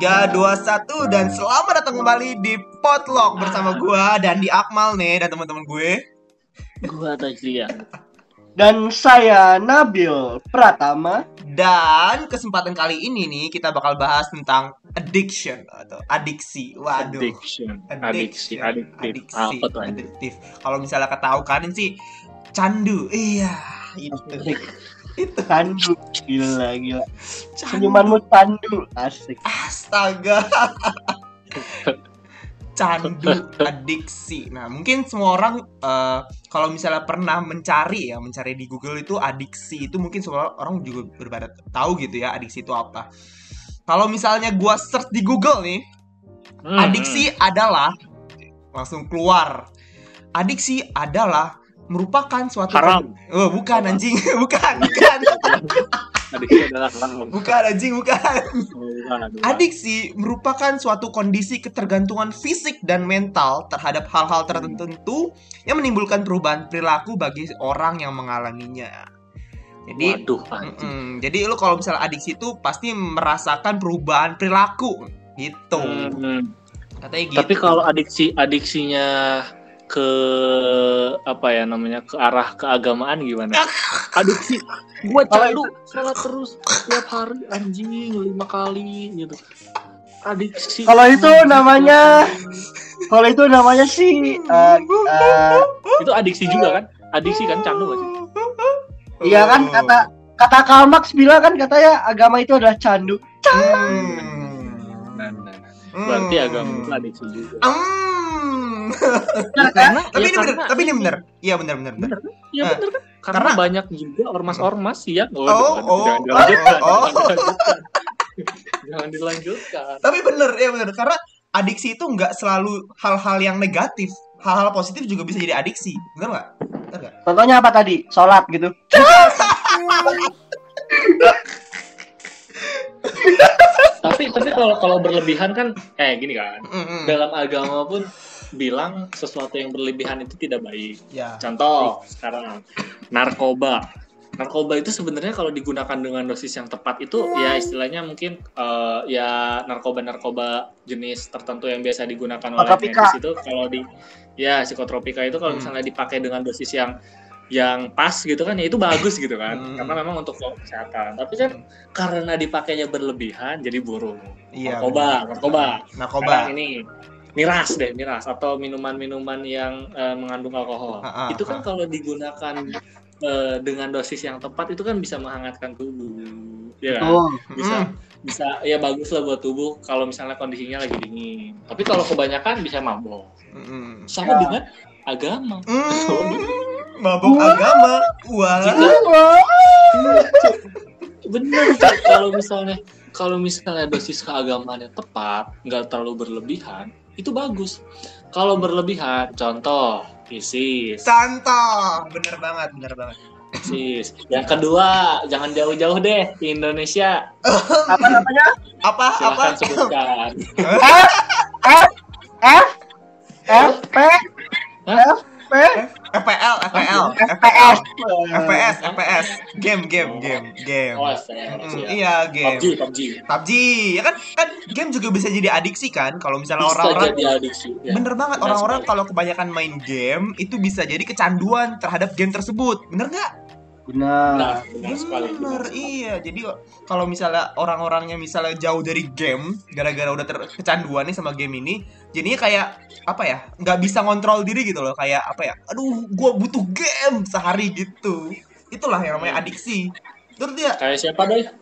3, 2, 1 Dan selamat datang kembali di Potluck bersama gua dan di Akmal nih dan teman-teman gue Gua Tajlia. Dan saya Nabil Pratama. Dan kesempatan kali ini nih kita bakal bahas tentang addiction atau adiksi Waduh Addiction. Addiction. Adiksi. Adiksi, Apa tuh adiktif. Kalau misalnya ketahu kan sih candu. Iya, itu. Itu Tandu. Gila, gila. candu. Senyumanmu tandu. Asik. Astaga. candu adiksi. Nah, mungkin semua orang eh, kalau misalnya pernah mencari ya, mencari di Google itu adiksi itu mungkin semua orang juga berbeda tahu gitu ya adiksi itu apa. Kalau misalnya gua search di Google nih, Hmm, Adiksi adalah langsung keluar. Adiksi adalah merupakan suatu Haram. Oh, bukan anjing, bukan, bukan. hmm. Adiksi adalah haram. Bukan anjing, bukan. Bukan. Adiksi merupakan suatu kondisi ketergantungan fisik dan mental terhadap hal-hal tertentu yang menimbulkan perubahan perilaku bagi orang yang mengalaminya. Jadi Waduh, anjing. mm-mm. jadi lu kalau misalnya adiksi itu pasti merasakan perubahan perilaku gitu. Hmm. Katanya gitu. Tapi kalau adiksi adiksinya ke apa ya namanya ke arah keagamaan gimana? Adiksi gua candu salah terus tiap hari anjing lima kali gitu. Adiksi. Kalau itu namanya- Kalau itu namanya sih eh, eh, itu adiksi juga kan? Adiksi kan candu gak sih? Iya kan kata kata Karl Marx bilang kan katanya agama itu adalah candu. Hmm. Nah, nah. Berarti agama itu adiksi juga. Hmm. Karena tapi ya ini bener, tapi ini bener. Iya bener bener bener. Kan? Ya Eh, bener kan? Karena, karena- banyak juga ormas-ormas yang Oh, oh, jangan dilanjutkan, oh, oh. jangan dilanjutkan. jangan dilanjutkan. Tapi bener ya bener karena adiksi itu nggak selalu hal-hal yang negatif. Hal-hal positif juga bisa jadi adiksi. Bener nggak? Contohnya apa tadi? Sholat gitu. Tapi tapi kalau kalau berlebihan kan eh gini kan. Mm-mm. Dalam agama pun bilang sesuatu yang berlebihan itu tidak baik. Ya. Contoh sekarang narkoba. Narkoba itu sebenarnya kalau digunakan dengan dosis yang tepat itu ya istilahnya mungkin eh, ya narkoba-narkoba jenis tertentu yang biasa digunakan oleh medis itu kalau di ya psikotropika itu kalau Hmm. misalnya dipakai dengan dosis yang yang pas gitu kan ya itu bagus gitu kan Hmm. karena memang untuk kesehatan tapi kan karena dipakainya berlebihan jadi buruk Iya. narkoba narkoba. Narkoba. sekarang ini miras deh miras atau minuman-minuman yang eh, mengandung alkohol Ah, ah, itu kan ah. kalau digunakan eh, dengan dosis yang tepat itu kan bisa menghangatkan tubuh ya kan? Tuh. bisa Mm. bisa ya bagus lah buat tubuh kalau misalnya kondisinya lagi dingin tapi kalau kebanyakan bisa mabok Mm-mm. sama Ya. dengan agama Mm. Mabok agama. Wah. bener Cak. kalau misalnya kalau misalnya dosis keagamaannya tepat nggak terlalu berlebihan itu bagus kalau berlebihan contoh ISIS Contoh. Bener banget, bener banget. ISIS yang kedua jangan jauh-jauh deh di Indonesia Apa namanya? Apa apa? silahkan sebutkan F F F P Hah? F P FPL, FPL, FPS. FPS, FPS, game, game, game, game. oh FPS Mm, ya. Iya, game. PUBG PUBG PUBG ya kan kan game juga bisa jadi adiksi kan kalau misalnya bisa orang-orang jadi adiksi ya. bener banget orang-orang kalau kebanyakan main game itu bisa jadi kecanduan terhadap game tersebut bener nggak Benar. benar benar sekali. Bener benar sekali. iya. Jadi kalau misalnya orang-orangnya misalnya jauh dari game gara-gara udah ter- kecanduan nih sama game ini jadinya kayak apa ya nggak bisa ngontrol diri gitu loh. Kayak apa ya aduh gua butuh game sehari gitu. Itulah yang namanya adiksi. Terus dia kayak siapa deh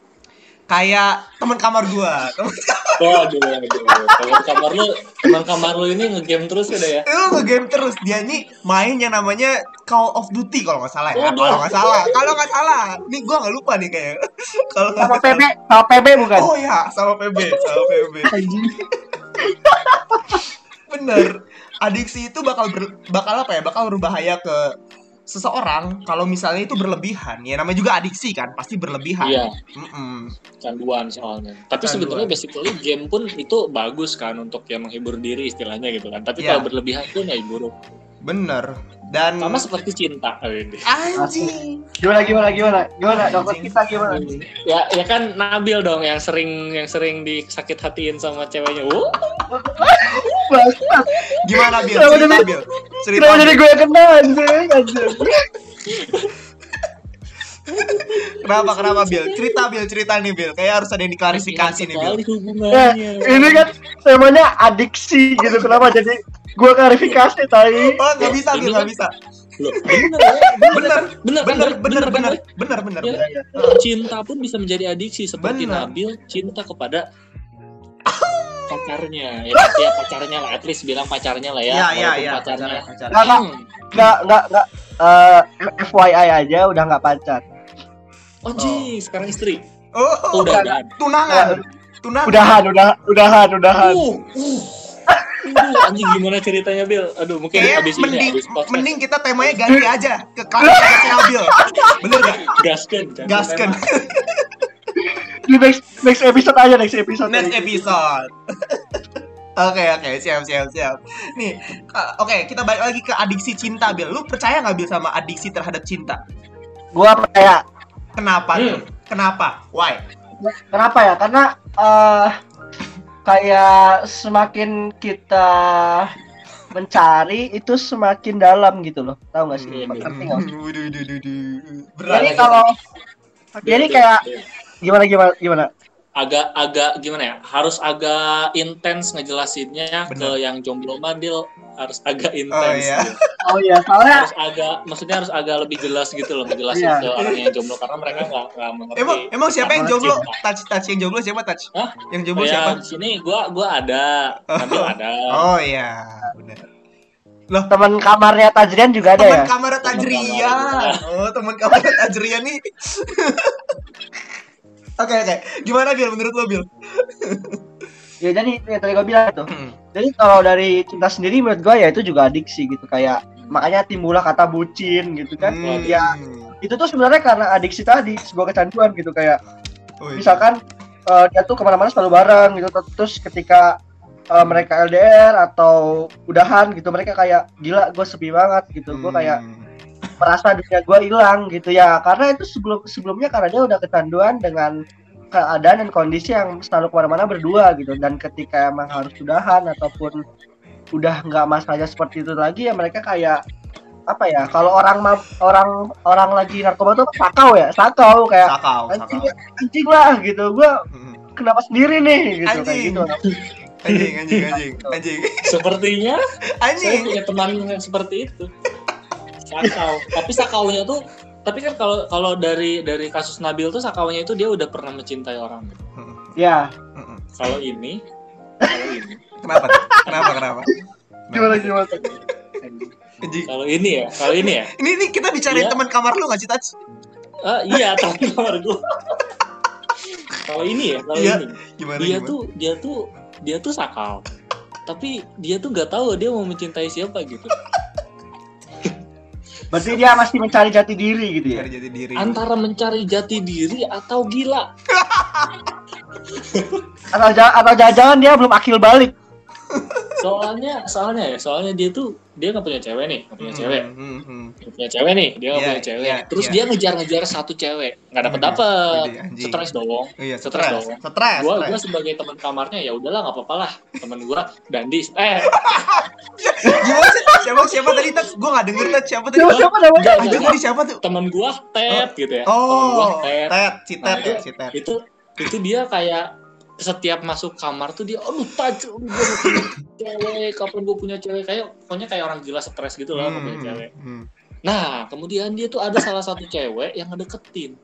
kayak teman kamar gua temen Waduh, waduh. Teman kamar lu, teman kamar lu ini ngegame terus udah ya? Lu nge-game terus dia nih main yang namanya Call of Duty kalau nggak salah ya. Kalau nggak salah, kalau nggak salah. Nih gua nggak lupa nih kayak. Kalau Sama salah. PB, sama PB bukan? Oh ya, sama PB, sama PB. Bener. Adiksi itu bakal ber- bakal apa ya? Bakal berbahaya ke seseorang kalau misalnya itu berlebihan. Ya namanya juga adiksi kan, pasti berlebihan. Iya, Mm-mm. canduan soalnya. Tapi Canduan. sebetulnya basically game pun itu bagus kan untuk yang menghibur diri istilahnya gitu kan. Tapi Iya. kalau berlebihan pun ya buruk. Bener. Dan Sama seperti cinta. Ini. anjing. Gimana gimana gimana? Gimana dokter Anjing. kita gimana? Ya, ya kan Nabil dong yang sering yang sering disakit hatiin sama ceweknya. Uh. Gimana Bil? Cerita jadi- Bil. Cerita. Kenapa jadi gue yang kena anjing? Kenapa kenapa Bil? Cerita Bil, cerita nih Bil. Kayak harus ada yang diklarifikasi nih Bil. sekali Eh, ini kan temanya adiksi gitu. Kenapa jadi gue klarifikasi tadi? Oh, nggak bisa Bil, Ini nggak kan- bisa. Loh, bener ya? Bener, Bener, bener, bener, bener, bener, bener, Ya, bener. cinta pun bisa menjadi adiksi seperti. Nabil cinta kepada pacarnya ya, ya pacarnya lah at least bilang pacarnya lah ya Iya, iya, walaupun iya. pacarnya pacarnya. Nggak, nggak. Nggak nggak nggak. eh, FYI aja udah nggak pacar. Oh jing sekarang istri Oh, oh, udah udah tunangan. Tunangan. Udahan, udah, udahan, udahan. uh, uh. Uh, anjing gimana ceritanya Bil aduh mungkin Kayaknya abis ini mending, abis podcast mending kita temanya ganti aja ke klarifikasi Bil. Bener gak? Gaskan. tema. Di next next episode aja next episode. Next episode. Oke oke siap siap siap. Nih, uh, oke kita balik lagi ke adiksi cinta Bil. Lu percaya nggak Bil sama adiksi terhadap cinta? Gua percaya. Kenapa? Hmm. tuh? Kenapa? Why? Kenapa ya? Karena eh kayak semakin kita mencari itu semakin dalam gitu loh. Tahu nggak sih? Iya. Ngerti nggak? Berat. Jadi kalau jadi kayak gimana gimana gimana? Agak agak gimana ya harus agak intens ngejelasinnya Bener. ke yang jomblo mandil harus agak Oh intens iya. gitu. Oh iya, soalnya harus agak maksudnya harus agak lebih jelas gitu loh ngejelasin Iya. ke orang yang jomblo karena mereka nggak nggak mengerti Emang emang siapa yang jomblo? cinta. Touch touch yang jomblo siapa touch? Hah? Yang jomblo ya siapa? di sini gua gua ada Nabil ada Oh iya, benar. teman kamarnya Tajrian juga ada ya. Teman kamar Tajrian. Oh, teman kamar Tajrian nih. Oke oke. Gimana Bil menurut lo Bil? Ya jadi yang tadi gue bilang tuh. Hmm. Jadi kalau dari cinta sendiri menurut gue ya itu juga adiksi gitu kayak makanya timbullah kata bucin gitu kan. Hmm. Ya itu tuh sebenarnya karena adiksi tadi sebuah kecanduan gitu kayak Oh, iya. misalkan eh, dia tuh ke mana-mana selalu bareng gitu terus ketika eh, mereka LDR atau udahan gitu mereka kayak gila gue sepi banget gitu gue kayak Hmm. Merasa dunia gue hilang gitu ya. Karena itu sebelum sebelumnya karena dia udah kecanduan dengan keadaan dan kondisi yang selalu ke mana-mana berdua gitu. Dan ketika emang harus udahan ataupun udah nggak masalahnya seperti itu lagi ya mereka kayak apa ya kalau orang ma- orang orang lagi narkoba tuh sakau ya sakau kayak Sakau, anjing sakau. anjing lah gitu. Gue kenapa sendiri nih? Gitu kayak Anjing. gitu. Anjing, anjing, anjing, anjing, sepertinya saya anjing. punya teman yang seperti itu sakau tapi sakaunya tuh tapi kan kalau kalau dari dari kasus Nabil tuh sakaunya itu dia udah pernah mencintai orang gitu. ya Hmm. kalau ini kalau ini Kenapa? Kenapa? Kenapa? gimana gimana kalau ini ya kalau ini ya Ini ini kita bicarain Iya. teman kamar lu nggak sih Touch? Ah, iya tapi kamar gua kalau ini ya kalau Iya. ini Gimana? dia gimana? tuh dia tuh dia tuh sakau tapi dia tuh nggak tahu dia mau mencintai siapa gitu berarti dia masih mencari jati diri gitu ya? Cari jati diri. antara mencari jati diri atau gila? Atau atau jangan-jangan dia belum akil balik soalnya soalnya ya soalnya dia tuh dia nggak punya cewek nih nggak punya Hmm, cewek hmm, hmm. Nggak punya cewek nih dia nggak Iya, punya cewek iya, terus iya. dia ngejar-ngejar satu cewek nggak dapet Widih, dapet stres dong Iya, Stres dong. Stres. gua stres. gua sebagai teman kamarnya ya udahlah nggak apa-apa lah teman gua dandi eh Gimana sih? Siapa siapa tadi Touch? Gua nggak denger Touch. Siapa tadi? siapa siapa tadi siapa tuh? teman gua tet gitu ya teman gua Oh, tet Ted, si Ted Nah, itu- si Ted. itu itu dia kayak setiap masuk kamar tuh dia aduh taj gue mau punya cewek. Kapan gue punya cewek? Kayak pokoknya kayak orang gila stres gitu lah mau punya Hmm, cewek. hmm. nah kemudian dia tuh ada salah satu cewek yang ngedeketin.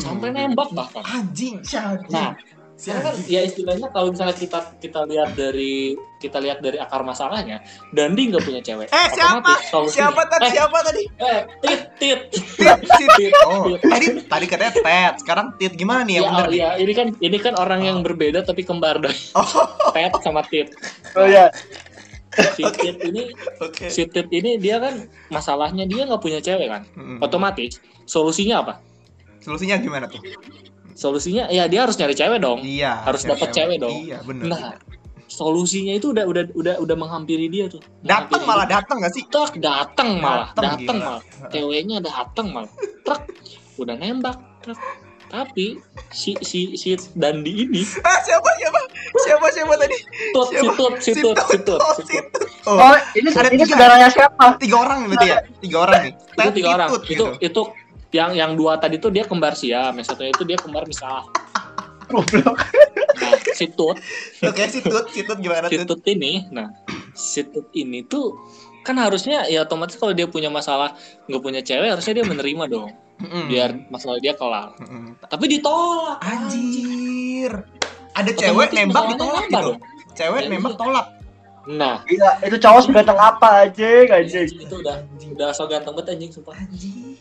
Sampai nembak bahkan. Anjing, nah karena kan ya istilahnya kalau misalnya kita kita lihat dari kita lihat dari akar masalahnya Dandi nggak punya cewek Eh, siapa? Otomatis solusinya- Siapa tadi? eh, Siapa tadi? eh tit tit Tit, si Tit. Oh, Tit. tadi tadi katanya Ted, sekarang Tit. Gimana nih yang ya, nih? ya, ini kan ini kan orang yang berbeda tapi kembar dari Oh, Ted sama Tit oh ya si Tit ini oke. si Tit ini dia kan masalahnya dia nggak punya cewek kan Hmm. otomatis solusinya apa Solusinya gimana tuh? Solusinya ya dia harus nyari cewek dong Iya. Harus cewek- dapet cewek dong. Iya, bener. nah solusinya itu udah udah udah udah menghampiri dia tuh. Datang malah datang gak sih? Tek, datang malah, Dateng, datang malah. Ceweknya datang malah. Truk, udah nembak. Truk. Tapi si si si Dandi ini, Ah, siapa siapa? Siapa siapa tadi? tut, si Siapa? tut, si tut, si tut, Oh, si tut. Oh, Oh, ini Ada ini saudaranya siapa? tiga orang berarti ya? Tiga orang nih. Itu tiga orang. Itu gitu. itu yang yang dua tadi tuh dia kembar siam, yang satunya itu dia kembar misal. Goblok. Nah, si tut, Oke, si Tut, si Tut gimana si Tut? tut ini, nah si tut ini tuh kan harusnya ya otomatis kalau dia punya masalah nggak punya cewek harusnya dia menerima dong Mm-mm. biar masalah dia kelar Mm-mm. tapi ditolak Anjir. Ada Otomatis cewek nembak ditolak gitu. dong. Cewek Ya, nembak tolak. nah Gila, itu cowok seganteng apa aja, anjing. itu udah udah so ganteng banget anjing sumpah Anjir.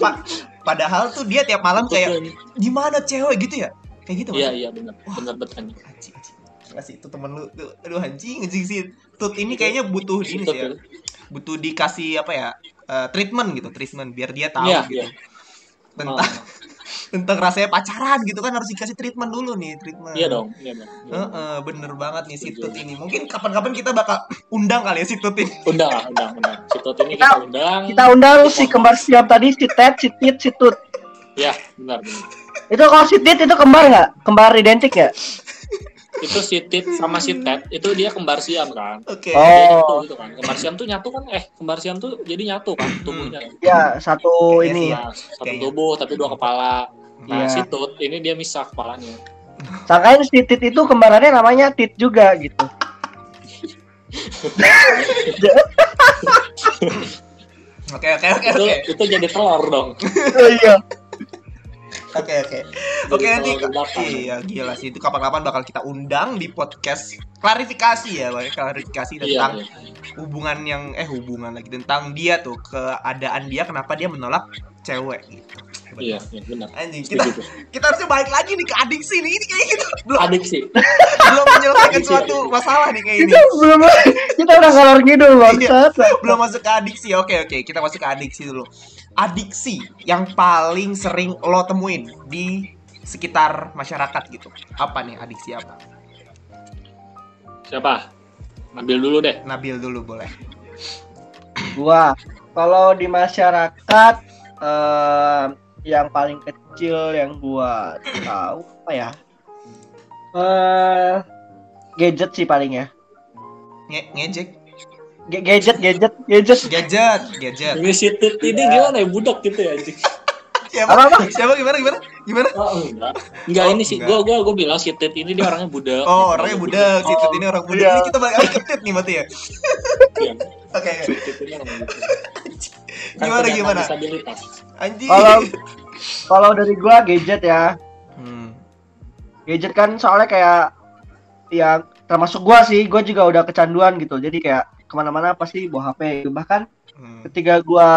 Pa- padahal tuh dia tiap malam kayak di mana cewek gitu ya? Kayak gitu iya iya benar benar betul anjing Anjing, anjing. Gila sih itu temen lu tuh. Aduh anjing, anjing sih. Tut ini kayaknya butuh ini sih ya. Butuh dikasih apa ya? eh, treatment gitu, treatment biar dia tahu Iya, gitu. iya. Tentang Oh, tentang rasanya pacaran gitu kan harus dikasih treatment dulu nih, treatment. iya dong iya dong Heeh, bener banget nih si Setuju. Tut ini. Mungkin kapan-kapan kita bakal undang kali ya si Tut ini. undang lah undang undang si Tut ini kita undang Kita undang si kembar siam tadi, si Ted, si Tit, si Tut. ya benar benar Itu kalau si Tit itu kembar nggak? Kembar identik nggak? Itu si Tit sama si Ted itu dia kembar siam kan Oke. Oh. Dia nyatu gitu kan kembar siam tuh nyatu kan eh kembar siam tuh jadi nyatu kan tubuhnya Ya, satu Kayaknya ini. sih. Nah, satu Kayaknya. tubuh tapi dua kepala nah Iya. si Tut ini dia misah kepalanya Sangkain si Tit itu kembarannya namanya Tit juga gitu. Oke oke oke itu oke. itu jadi telur dong Oh iya. Oke oke. Oke nanti iya gila sih. Itu kapan-kapan bakal kita undang di podcast klarifikasi ya, Bang. klarifikasi iya tentang iya. hubungan yang eh hubungan lagi tentang dia tuh keadaan dia kenapa dia menolak cewek gitu. Iya iya benar. Anjing kita Setuju kita harusnya balik lagi nih ke adiksi nih ini kayak gitu. Belum adiksi belum menyelesaikan suatu masalah nih kayak ini. Kita belum kita udah ngalor ngidul bangsat. belum masuk ke adiksi oke oke. Kita masuk ke adiksi dulu adiksi yang paling sering lo temuin di sekitar masyarakat gitu. Apa nih adiksi apa? Siapa? Ambil dulu deh. Nabil dulu boleh. Gua kalau di masyarakat eh, yang paling kecil yang gua tahu apa ya? Eh gadget sih paling ya. Nge ngejek gadget gadget gadget. gadget gadget ini si Tit ini gimana ya budak gitu ya anjing siapa Apa, apa? siapa gimana gimana gimana oh, enggak enggak Oh, ini sih enggak. gua gua gua bilang si Tit ini dia orangnya budak oh orangnya budak si Tut ini orang budak Iya. ini kita balik lagi ke Tit nih berarti ya Iya. oke Tit. Kan gimana gimana anjing Kalau kalau dari gua gadget ya. Hmm. Gadget kan soalnya kayak ya termasuk gua sih, gua juga udah kecanduan gitu. Jadi kayak ke mana-mana pasti bawa HP. Bahkan Hmm. ketika gua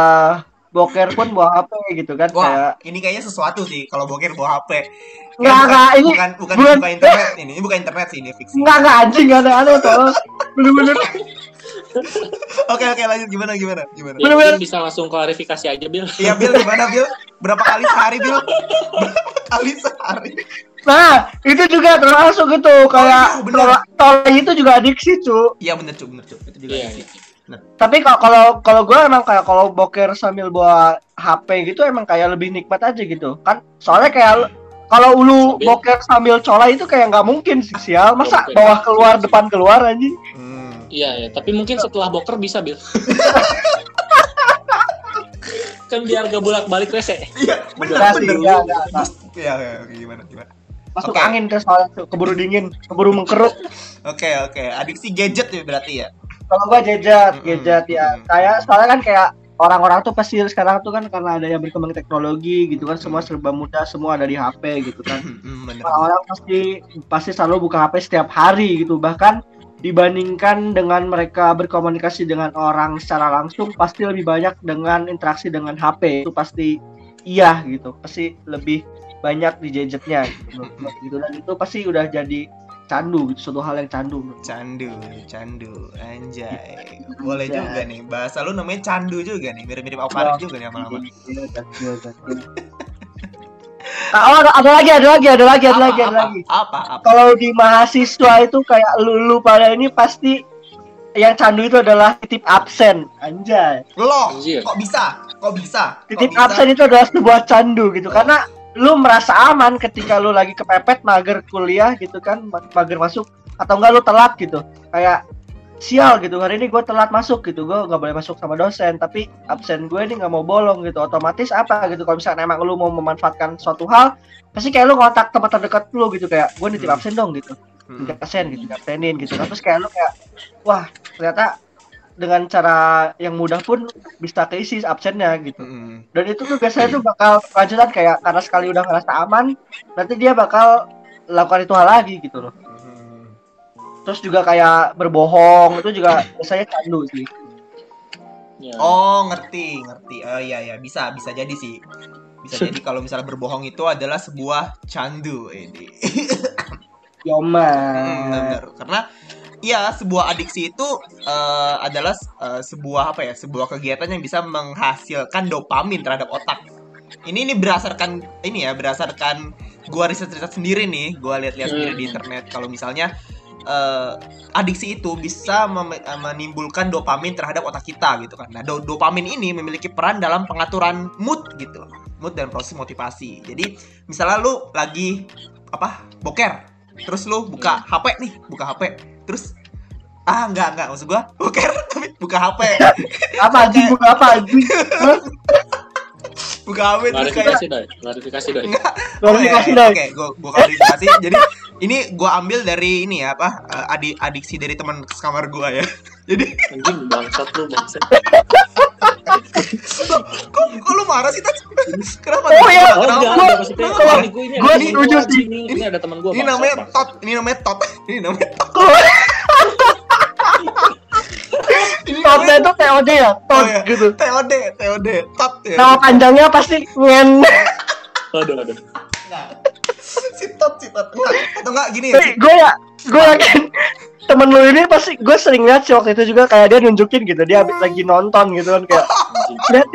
boker pun bawa HP gitu kan Wah, kayak ini kayaknya sesuatu sih kalau boker bawa HP. Nggak, bukan, nggak, ini bukan bukan bukan- bukan internet ini. Ini bukan internet sih, ini fiksi. enggak enggak anjing enggak ada aneh tolong. Bener-bener Oke, oke lanjut gimana gimana? Gimana? Ya, mungkin bisa langsung klarifikasi aja Bil Iya, Bil gimana, Bil? Berapa kali sehari, Bil? Berapa kali sehari? Nah, itu juga termasuk gitu kayak iya, bener. tol tol itu juga adiksi, cu. Iya, bener, Cuk, bener, Cuk. Itu juga Iya, sih. iya. Tapi kalau kalau kalau gue emang kayak kalau boker sambil bawa HP gitu emang kayak lebih nikmat aja gitu. Kan soalnya kayak kalau lu Sambil- boker sambil colai itu kayak nggak mungkin sih sial. Masa mungkin. bawah keluar depan keluar anjing. Hmm. Iya ya, tapi mungkin setelah boker bisa Bil. kan biar gak bolak balik rese. Iya, sih, bener. enggak, enggak, enggak. Iya, iya, gimana, gimana? Masuk Oke. angin ke soalnya tuh, keburu dingin, keburu mengkerut. Oke, oke. Adiksi gadget ya berarti ya. Kalau gua gadget, gadget ya. Kayak soalnya kan kayak orang-orang tuh pasti sekarang tuh kan karena ada yang berkembang teknologi gitu kan semua serba mudah, semua ada di HP gitu kan. Orang-orang pasti pasti selalu buka HP setiap hari gitu bahkan dibandingkan dengan mereka berkomunikasi dengan orang secara langsung pasti lebih banyak dengan interaksi dengan HP itu pasti iya gitu pasti lebih banyak di gadgetnya gitu, gitu dan itu pasti udah jadi candu gitu suatu hal yang candu. Candu, candu, anjay. Boleh Anjay. juga nih. Bahasa lu namanya candu juga nih. Mirip-mirip Alfarid juga nih lama-lama. Iya, iya, iya, iya. Oh, ada, ada lagi, ada lagi, ada lagi, ada Apa, lagi, ada apa, lagi. apa, apa? Kalau di mahasiswa itu kayak lulu pada ini pasti yang candu itu adalah titip absen, anjay. Loh, kok bisa? Kok bisa? Kok Titip bisa? absen itu adalah sebuah candu gitu, karena lu merasa aman ketika lu lagi kepepet mager kuliah gitu kan, ma- mager masuk atau enggak lu telat gitu. Kayak sial gitu hari ini gue telat masuk gitu gue nggak boleh masuk sama dosen tapi absen gue ini nggak mau bolong gitu otomatis apa gitu kalau misalnya emang lu mau memanfaatkan suatu hal pasti kayak lu kontak tempat terdekat lu gitu kayak gue nitip Hmm. absen dong gitu Hmm. nggak absen gitu nggak absenin gitu kan terus kayak lu kayak wah ternyata dengan cara yang mudah pun bisa keisi absennya gitu Hmm. dan itu tuh biasanya tuh bakal lanjutan kayak karena sekali udah ngerasa aman nanti dia bakal lakukan itu hal lagi gitu loh Hmm. terus juga kayak berbohong itu juga biasanya candu sih Ya. Oh, ngerti, ngerti. Oh iya ya, bisa, bisa jadi sih. Bisa jadi kalau misalnya berbohong itu adalah sebuah candu ini. Yoma Hmm, bener. Karena ya sebuah adiksi itu eh, adalah eh, sebuah apa ya? Sebuah kegiatan yang bisa menghasilkan dopamin terhadap otak. Ini ini berdasarkan ini ya, berdasarkan gua riset-riset sendiri nih, gua lihat-lihat sendiri di Hmm. internet kalau misalnya eh, adiksi itu bisa menimbulkan dopamin terhadap otak kita gitu kan. Nah, do- dopamin ini memiliki peran dalam pengaturan mood gitu. Mood dan proses motivasi. Jadi, misalnya lu lagi apa? boker. Terus lu buka HP nih, buka HP. Terus ah enggak enggak maksud gua boker tapi buka HP. apa anjing bukan apa anjing buka HP terus kayak klarifikasi doi klarifikasi doi enggak klarifikasi Oke, dong Oke, gua gua klarifikasi. Jadi ini gua ambil dari ini ya apa? eh, adi adiksi dari teman sekamar gua ya. Jadi anjing bangsat lu bangsat kok, kok lu marah sih tadi? Kenapa? Oh, oh Kenapa? gue ini setuju sih. ini, ada teman gue Ini namanya tot, ini namanya tot, ini namanya tot. Ini Totnya itu TOD ya Oh, Tot iya. gitu TOD, TOD, tot ya. nama panjangnya pasti ngen aduh aduh Enggak. Si tot, si tot. Enggak, atau enggak gini ya. gue ya gue yakin temen lu ini pasti gue sering lihat sih waktu itu juga kayak dia nunjukin gitu dia habis lagi nonton gitu kan kayak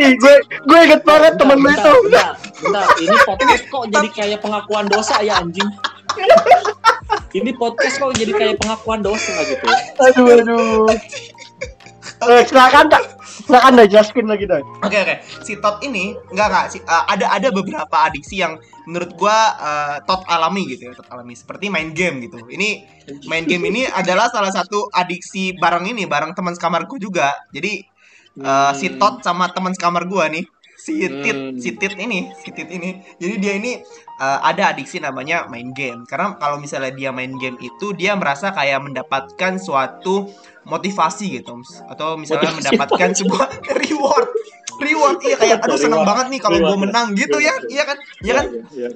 nih gue gue inget banget temen lu itu. bentar, bentar. ini podcast kok jadi kayak pengakuan dosa ya anjing? Ini podcast kok jadi kayak pengakuan dosa gitu aduh aduh. Eh, silakan tak silakan dah jelaskin lagi dah Oke oke, si Tot ini enggak enggak si, uh, ada ada beberapa adiksi yang menurut gua uh, Tot alami gitu ya, Tot alami seperti main game gitu. Ini main game ini adalah salah satu adiksi bareng ini, bareng teman sekamarku juga. Jadi uh, Hmm. si Tot sama teman sekamar gua nih, si Tit, Hmm. si Tit ini, si Tit ini. Jadi dia ini uh, ada adiksi namanya main game. Karena kalau misalnya dia main game itu dia merasa kayak mendapatkan suatu motivasi gitu atau misalnya Motivasi. mendapatkan apa? sebuah reward. Reward iya kayak aduh seneng Reward. banget nih kalau gue menang gitu ya. Reward. iya. Kan? Iya kan?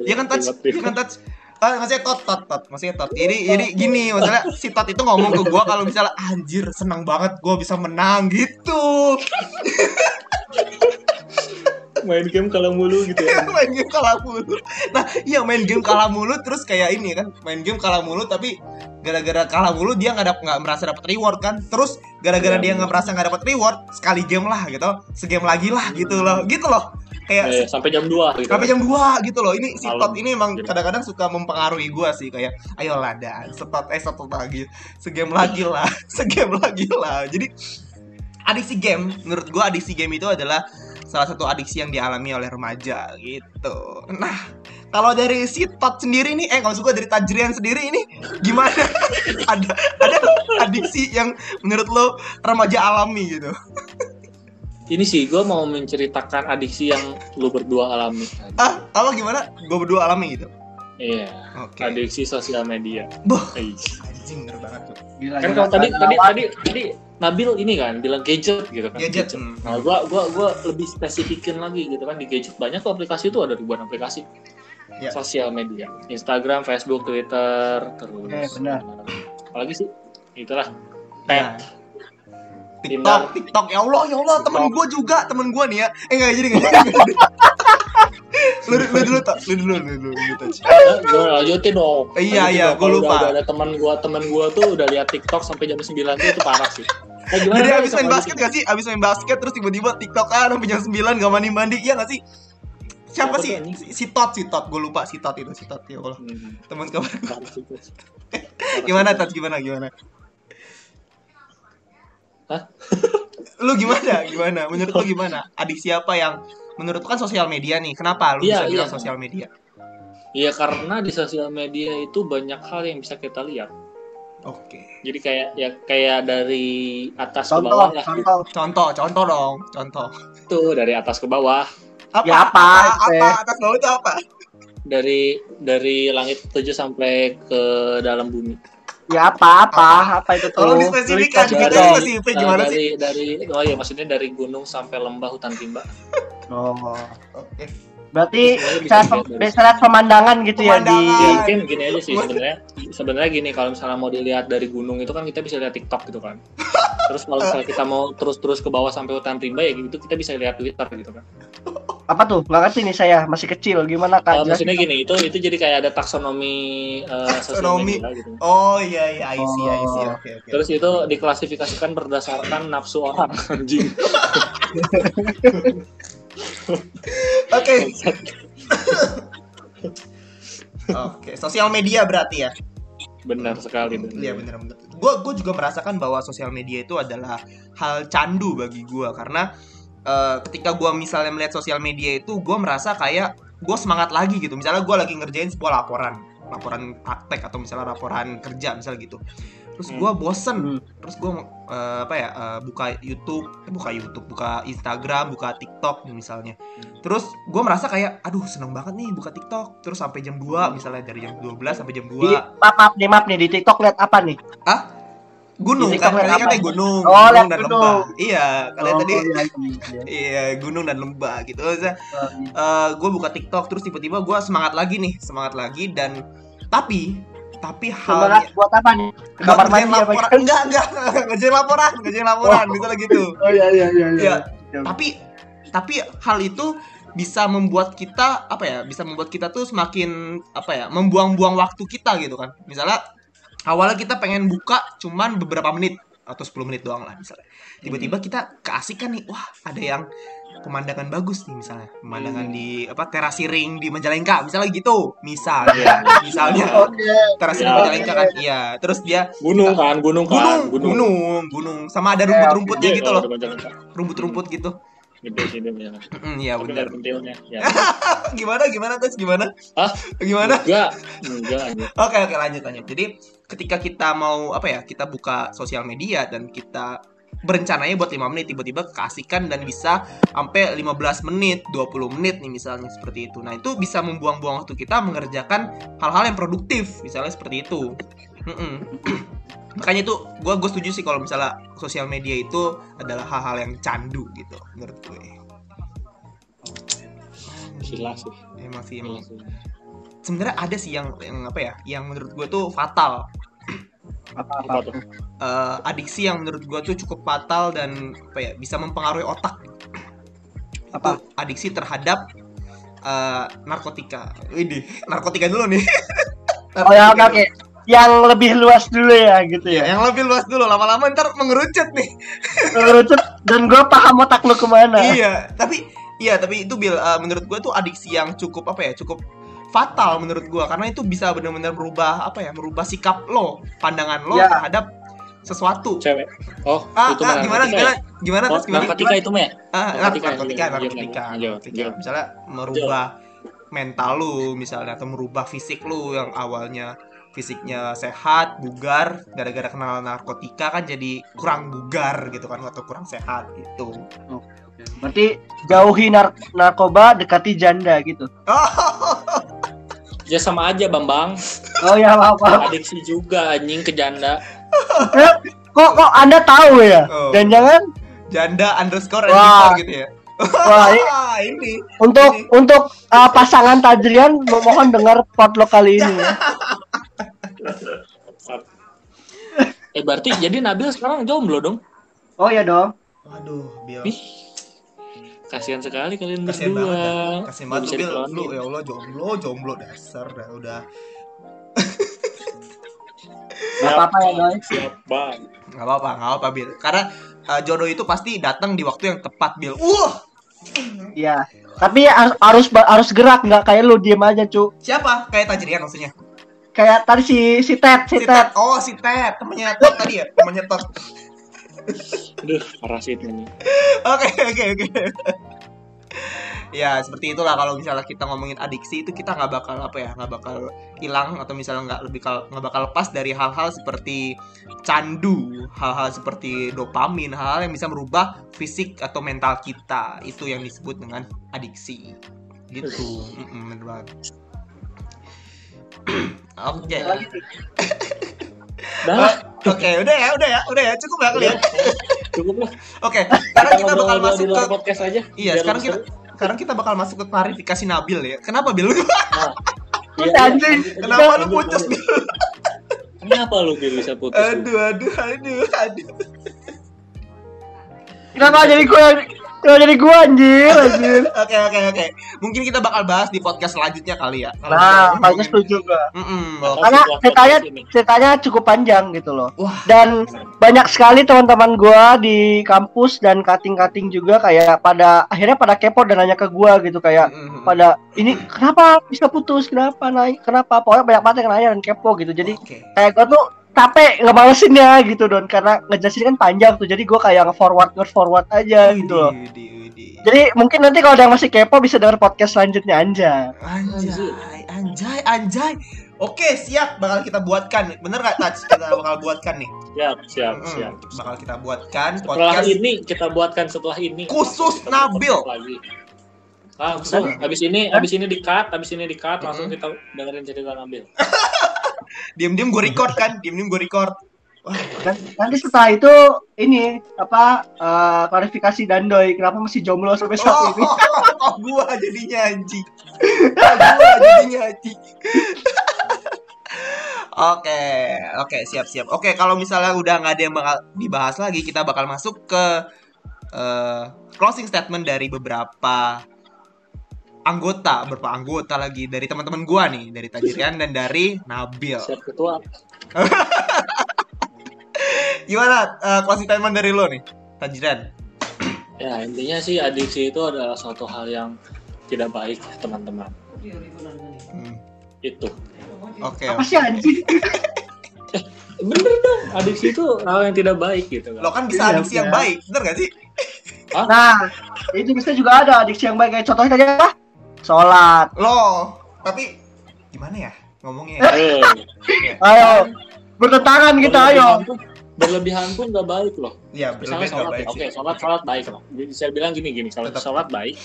Iya kan touch iya kan touch Ah, maksudnya tot tot tot. Maksudnya tot. Jadi jadi gini maksudnya si tot itu ngomong ke gue kalau misalnya anjir senang banget gue bisa menang gitu main game kalau mulu gitu ya. Main game kalah mulu. Nah iya main game kalah mulu terus kayak ini kan main game kalah mulu tapi gara-gara kalah mulu dia nggak dap nggak merasa dapat reward kan. Terus gara-gara Iya, dia nggak merasa nggak dapat reward sekali game lah gitu segame lagi lah gitu loh. Gitu loh. Kayak Eh, sampai jam 2 gitu. Sampai jam 2 gitu loh. Ini si. Tot ini emang Gitu. kadang-kadang suka mempengaruhi gua sih kayak ayolah dan setot eh setot lagi segame lagi lah segame lagi lah. Jadi adiksi game menurut gua adiksi game itu adalah salah satu adiksi yang dialami oleh remaja gitu. Nah kalau dari si Tot sendiri nih eh usah gua dari Tajrian sendiri ini gimana? Ada ada adiksi yang menurut lo remaja alami gitu? Ini sih gue mau menceritakan adiksi yang lu berdua alami. Ah apa gimana? Gua berdua alami gitu? Iya oke. adiksi sosial media. Boh. Anjing bener banget tuh Gila, kan kalau tadi Nah, tadi tadi tadi Nabil ini kan bilang gadget gitu kan gadget hmm. Nah, gua gua gua lebih spesifikin lagi gitu kan di gadget banyak tuh aplikasi itu ada ribuan aplikasi Ya. sosial media, Instagram, Facebook, Twitter, terus Eh, benar. apalagi sih itulah Nah, Pet, TikTok, Tinder. TikTok, ya Allah, ya Allah, temen TikTok. gue juga, temen gue nih ya. Eh nggak jadi nggak jadi. Lu, lu dulu tak, lu dulu, lu dulu, lu touch. Gua lanjutin dong. Eh, iya, iya, Kalau lupa. Udah, ada teman gua, teman gua tuh udah lihat TikTok sampai jam 9 tuh itu parah sih. Eh, gimana Jadi abis main basket gak sih? Abis main basket terus tiba-tiba TikTok kan sampai jam 9 gak mandi-mandi, iya gak sih? Siapa sih? Si, si Tot, si Tot. Gue lupa si Tot itu, si Tot. Ya Allah. Hmm, Teman kabar. Bos. Gimana Tot? Gimana? Gimana? Hah? lu gimana? Gimana? Menurut lu gimana? Adik siapa yang menurut kan sosial media nih? Kenapa lu Iya, bisa bilang iya. sosial media? Iya karena di sosial media itu banyak hal yang bisa kita lihat. Oke. Jadi kayak ya kayak dari atas ke Contoh, bawah lah gitu. contoh. Contoh, contoh dong, contoh. Tuh dari atas ke bawah, Apa? Ya, apa, Apa? Teh? apa? Atas bawah itu apa? dari dari langit tujuh sampai ke dalam bumi. Ya apa apa apa itu tuh? Tolong dispesifikan, Tulis Kita dong. spesifik eh, gimana dari dari oh iya maksudnya dari gunung sampai lembah hutan rimba. Oh. Oke. Berarti bisa lihat pemandangan gitu ya di. Ya, mungkin gini aja sih sebenarnya sebenarnya gini kalau misalnya mau dilihat dari gunung itu kan kita bisa lihat TikTok gitu kan. Terus kalau misalnya kita mau terus-terus ke bawah sampai hutan rimba ya gitu kita bisa lihat Twitter gitu kan. apa tuh? Nggak ngerti nih saya masih kecil gimana Eh, kak? maksudnya gini itu itu jadi kayak ada taksonomi eh, sosial Taksonomi. media gitu. Oh iya iya, I see, I see. Oh. Oke, oke. Terus itu diklasifikasikan berdasarkan nafsu orang anjing. Oke. Oke, sosial media berarti ya. Benar sekali. benar. Iya benar benar. Gue gue juga merasakan bahwa sosial media itu adalah hal candu bagi gue karena eh, ketika gue misalnya melihat sosial media itu gue merasa kayak gue semangat lagi gitu. Misalnya gue lagi ngerjain sebuah laporan, laporan praktek atau misalnya laporan kerja misalnya gitu. Terus gue bosen, Hmm. terus gue apa ya eh, buka YouTube, eh, buka YouTube, buka Instagram, buka TikTok misalnya. Terus gue merasa kayak aduh seneng banget nih buka TikTok. Terus sampai jam 2 misalnya dari jam 12 sampai jam 2 Di map map nih map nih di TikTok lihat apa nih? Gunung Di kan katanya apa? katanya gunung, Oh, gunung dan gunung. lembah. Iya, kalian Oh, tadi iya, iya, iya. gunung dan lembah gitu. Oh, iya. gue buka TikTok terus tiba-tiba gue semangat lagi nih, semangat lagi dan tapi tapi hal buat apa nih? Kamar mandi apa? enggak enggak ngerjain laporan ngerjain laporan misalnya gitu Oh iya iya iya. Iya. tapi tapi hal itu bisa membuat kita apa ya bisa membuat kita tuh semakin apa ya membuang-buang waktu kita gitu kan misalnya awalnya kita pengen buka cuman beberapa menit atau 10 menit doang lah misalnya. Tiba-tiba kita keasikan nih wah ada yang pemandangan bagus nih misalnya. Pemandangan Hmm. di apa terasi ring di Majalengka misalnya gitu. Misalnya misalnya. Oke. terasi Ya. di Majalengka kan iya. terus dia Gunung kan, gunung kan, gunung gunung. gunung sama ada rumput-rumputnya gitu loh. rumput-rumput gitu Gede sih dia. Mm, iya benar pentilnya. Ya. gimana gimana tes gimana Hah? gimana Enggak, enggak oke oke lanjut lanjut jadi ketika kita mau apa ya kita buka sosial media dan kita berencananya buat 5 menit tiba-tiba keasikan dan bisa sampai 15 menit 20 menit nih misalnya seperti itu nah itu bisa membuang-buang waktu kita mengerjakan hal-hal yang produktif misalnya seperti itu Mm-mm. Makanya itu gue gue setuju sih kalau misalnya sosial media itu adalah hal-hal yang candu gitu menurut gue Gila sih. emang sih emang sebenarnya ada sih yang yang apa ya yang menurut gue tuh fatal Apa tuh? Eh, adiksi yang menurut gue tuh cukup fatal dan apa ya bisa mempengaruhi otak Apa? Itu adiksi terhadap eh, narkotika Widih, narkotika dulu nih Oh ya oke oke. Yang lebih luas dulu ya gitu Ya, ya. yang lebih luas dulu lama-lama ntar mengerucut nih Ngerucut dan gue paham otak lu ke mana. iya tapi iya tapi itu bil eh, menurut gue tuh adiksi yang cukup apa ya cukup fatal menurut gue karena itu bisa benar-benar merubah apa ya merubah sikap lo pandangan lo Ya. terhadap sesuatu Cewek. Oh, ah, itu ah, gimana narkotika gimana ya? gimana Oh, terus gimana narkotika itu mah ya? Ah, Narkotika, narkotika, narkotika, iya, narkotika, iya, narkotika. iya. Misalnya merubah mental lu, misalnya atau merubah fisik lu yang awalnya fisiknya sehat, bugar, gara-gara kenal narkotika kan jadi kurang bugar gitu kan atau kurang sehat gitu. Berarti jauhi nar- narkoba, dekati janda gitu. Ya sama aja Bambang. Oh ya maaf, maaf. Adiksi juga anjing ke janda. Kok kok Anda tahu ya? Oh. Dan jangan Janda underscore Wah. underscore gitu ya. Wah, ini- untuk Ini. untuk uh, pasangan Tajrian mohon dengar potluck kali ini. Eh berarti jadi Nabil sekarang jomblo dong? Oh ya dong. Waduh, Bil. Ih, kasihan sekali kalian Kasian berdua. banget. ya. Nggak banget lu, Bil. Lu ya Allah jomblo, jomblo dasar dah udah. Gak apa-apa ya guys. Siap bang. nggak apa-apa, nggak apa-apa, Bil. Karena uh, jodoh itu pasti datang di waktu yang tepat, Bil. Wah, Iya. Tapi har- harus harus gerak nggak kayak lu diem aja cu. Siapa? Kayak Tajrian maksudnya. Kayak tadi si si Ted, si Si Ted. Ted. Oh, si Ted. Temennya Tot tadi ya? Temennya Tot. Aduh, parasit ini. Oke, oke, oke. Ya, seperti itulah kalau misalnya kita ngomongin adiksi itu kita nggak bakal apa ya, nggak bakal hilang atau misalnya nggak lebih nggak bakal lepas dari hal-hal seperti candu, hal-hal seperti dopamin, hal-hal yang bisa merubah fisik atau mental kita. Itu yang disebut dengan adiksi. Gitu. Mm-mm, bener banget. Oke. Dah, Oke, udah ya, udah ya, udah ya, cukup ya kali ya. cukup lah. Oke, sekarang kita bakal masuk ke podcast aja. Iya, sekarang kita sekarang kita bakal masuk ke klarifikasi Nabil ya. Kenapa Bil? Nah, iya, anjing. aja. Kenapa lu putus. Bil? Kenapa lu Bil bisa putus? Aduh, aduh, aduh, aduh. Kenapa jadi gua kenapa jadi gua anjir anjir. Oke, oke, oke. Mungkin kita bakal bahas di podcast selanjutnya kali ya. Nah, kayaknya setuju gua. Mm-mm. Karena ceritanya ceritanya cukup panjang gitu loh. Wah. Dan banyak sekali teman-teman gua di kampus dan kating-kating juga kayak pada akhirnya pada kepo dan nanya ke gua gitu kayak Mm-mm. pada ini kenapa bisa putus kenapa naik kenapa pokoknya banyak banget yang nanya dan kepo gitu jadi Oke. kayak gua tuh capek ngebalesin ya gitu don karena ngejelasin kan panjang tuh jadi gua kayak nge-forward nge-forward aja gitu loh jadi mungkin nanti kalau ada yang masih kepo bisa denger podcast selanjutnya aja Anjay, anjay, anjay. Oke, siap. Bakal kita buatkan. Bener gak, Touch? Kita bakal buatkan nih. Siap, siap, Mm-mm. siap. Bakal kita buatkan Setelah podcast ini kita buatkan setelah ini Khusus Kita Nabil. lagi. Langsung habis ini habis ini di cut, habis ini di cut langsung kita dengerin cerita Nabil. Diam-diam gue record kan? Diam-diam gue record. dan nanti setelah itu ini apa eh, klarifikasi Dandoy kenapa masih jomblo sampai saat Oh, ini oh, gua jadinya anjing. gua jadinya anjing. Oke, oke, siap, siap. Oke, kalau misalnya udah nggak ada yang bakal dibahas lagi, kita bakal masuk ke eh, closing statement dari beberapa anggota, beberapa anggota lagi dari teman-teman gua nih, dari Tajirian dan dari Nabil. Siap ketua. Gimana eh, closing statement dari lo nih, Tajirian? Ya, intinya sih adiksi itu adalah suatu hal yang tidak baik, teman-teman. Hmm, Itu. Oke, apa sih anjing Bener dong, adiksi itu hal yang tidak baik gitu lo kan. kan bisa adiksi yang iya. baik, bener gak sih? nah itu bisa juga ada adiksi yang baik kayak contohnya tadi apa sholat Lo, tapi gimana ya ngomongnya? ya? Ayo bertentangan kita ayo berlebihan pun- nggak baik loh. Iya, Misalnya sholat, baik ya, oke, sholat sholat baik loh. Jadi saya bilang gini gini, kalau Tetap. sholat baik,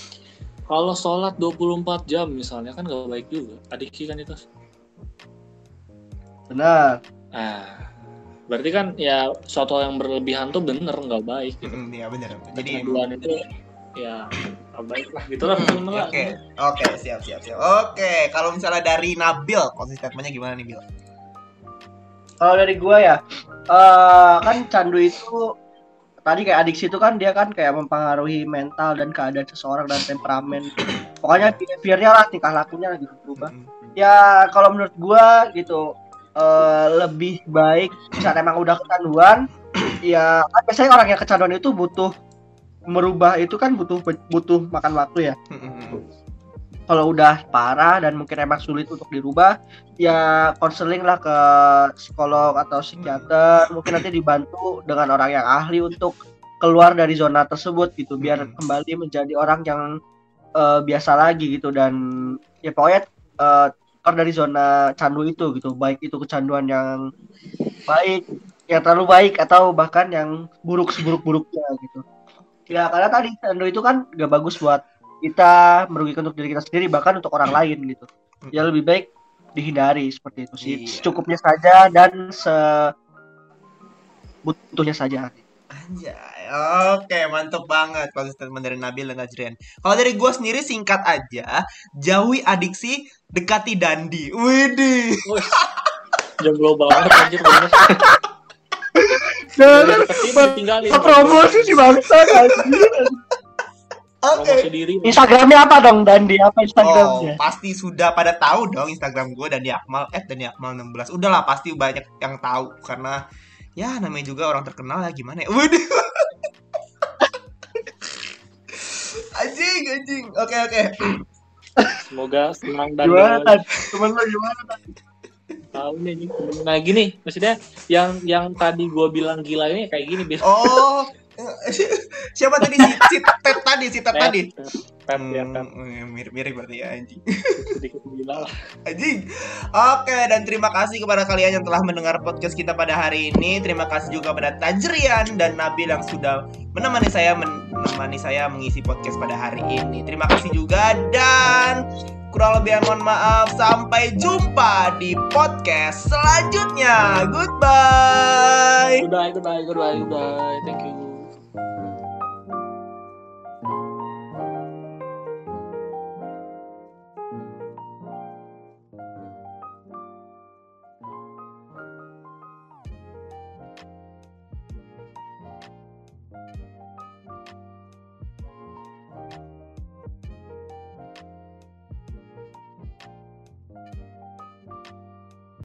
kalau sholat 24 jam misalnya kan nggak baik juga. Adiksi kan itu. benar Nah, berarti kan ya suatu yang berlebihan tuh bener nggak baik. Gitu. Mm, Iya benar. Jadi Kecanduan itu ya nggak baik lah gitu lah teman-teman lah. Oke, oke, siap, siap, siap. Oke, kalau misalnya dari Nabil, closing statementnya gimana nih, Bil? kalau dari gua ya eh kan candu itu tadi kayak adiksi itu kan dia kan kayak mempengaruhi mental dan keadaan seseorang dan temperamen pokoknya behaviornya lah tingkah lakunya gitu berubah Mm, ya kalau menurut gua gitu eh lebih baik misalnya emang udah kecanduan ya kan biasanya orang yang kecanduan itu butuh merubah itu kan butuh butuh makan waktu ya. Kalau udah parah dan mungkin emang sulit untuk dirubah ya konseling lah ke psikolog atau psikiater. Mungkin nanti dibantu dengan orang yang ahli untuk keluar dari zona tersebut gitu biar kembali menjadi orang yang eh, biasa lagi gitu. Dan ya pokoknya eh, keluar dari zona candu itu gitu. Baik itu kecanduan yang baik yang terlalu baik atau bahkan yang buruk seburuk-buruknya gitu ya karena tadi candu itu kan gak bagus buat kita merugikan untuk diri kita sendiri bahkan untuk orang lain gitu ya lebih baik dihindari seperti itu sih Iya. secukupnya saja dan se butuhnya saja Anjay, oke, mantep banget closing statement dari Nabil dan Gajrian. Kalau dari gue sendiri singkat aja, jauhi adiksi, dekati dandi. Widih. Jomblo banget anjir bener. ditinggalin. promosi si bangsa Oke. Promosi diri. Instagramnya apa dong Dandi apa Oh, Instagramnya pasti sudah pada tahu dong Instagram gue dan Akmal eh dan Akmal 16. Udahlah pasti banyak yang tahu karena ya namanya juga orang terkenal ya gimana ya. Waduh. Anjing, anjing. Oke, oke. Semoga senang dan Gimana? Temen lu gimana tadi? Tahu nih nih. nah gini maksudnya yang yang tadi gue bilang gila ini kayak gini biar Oh, siapa tadi si, si Ted tadi, si Ted tadi? Pep ya kan Hmm, mirip-mirip berarti ya anjing. sedikit gila lah Anjing. Oke, dan terima kasih kepada kalian yang telah mendengar podcast kita pada hari ini. Terima kasih juga pada Tajrian dan Nabil yang sudah menemani saya menemani saya mengisi podcast pada hari ini. Terima kasih juga dan kurang lebih mohon maaf. Sampai jumpa di podcast selanjutnya. Goodbye. goodbye goodbye goodbye goodbye thank you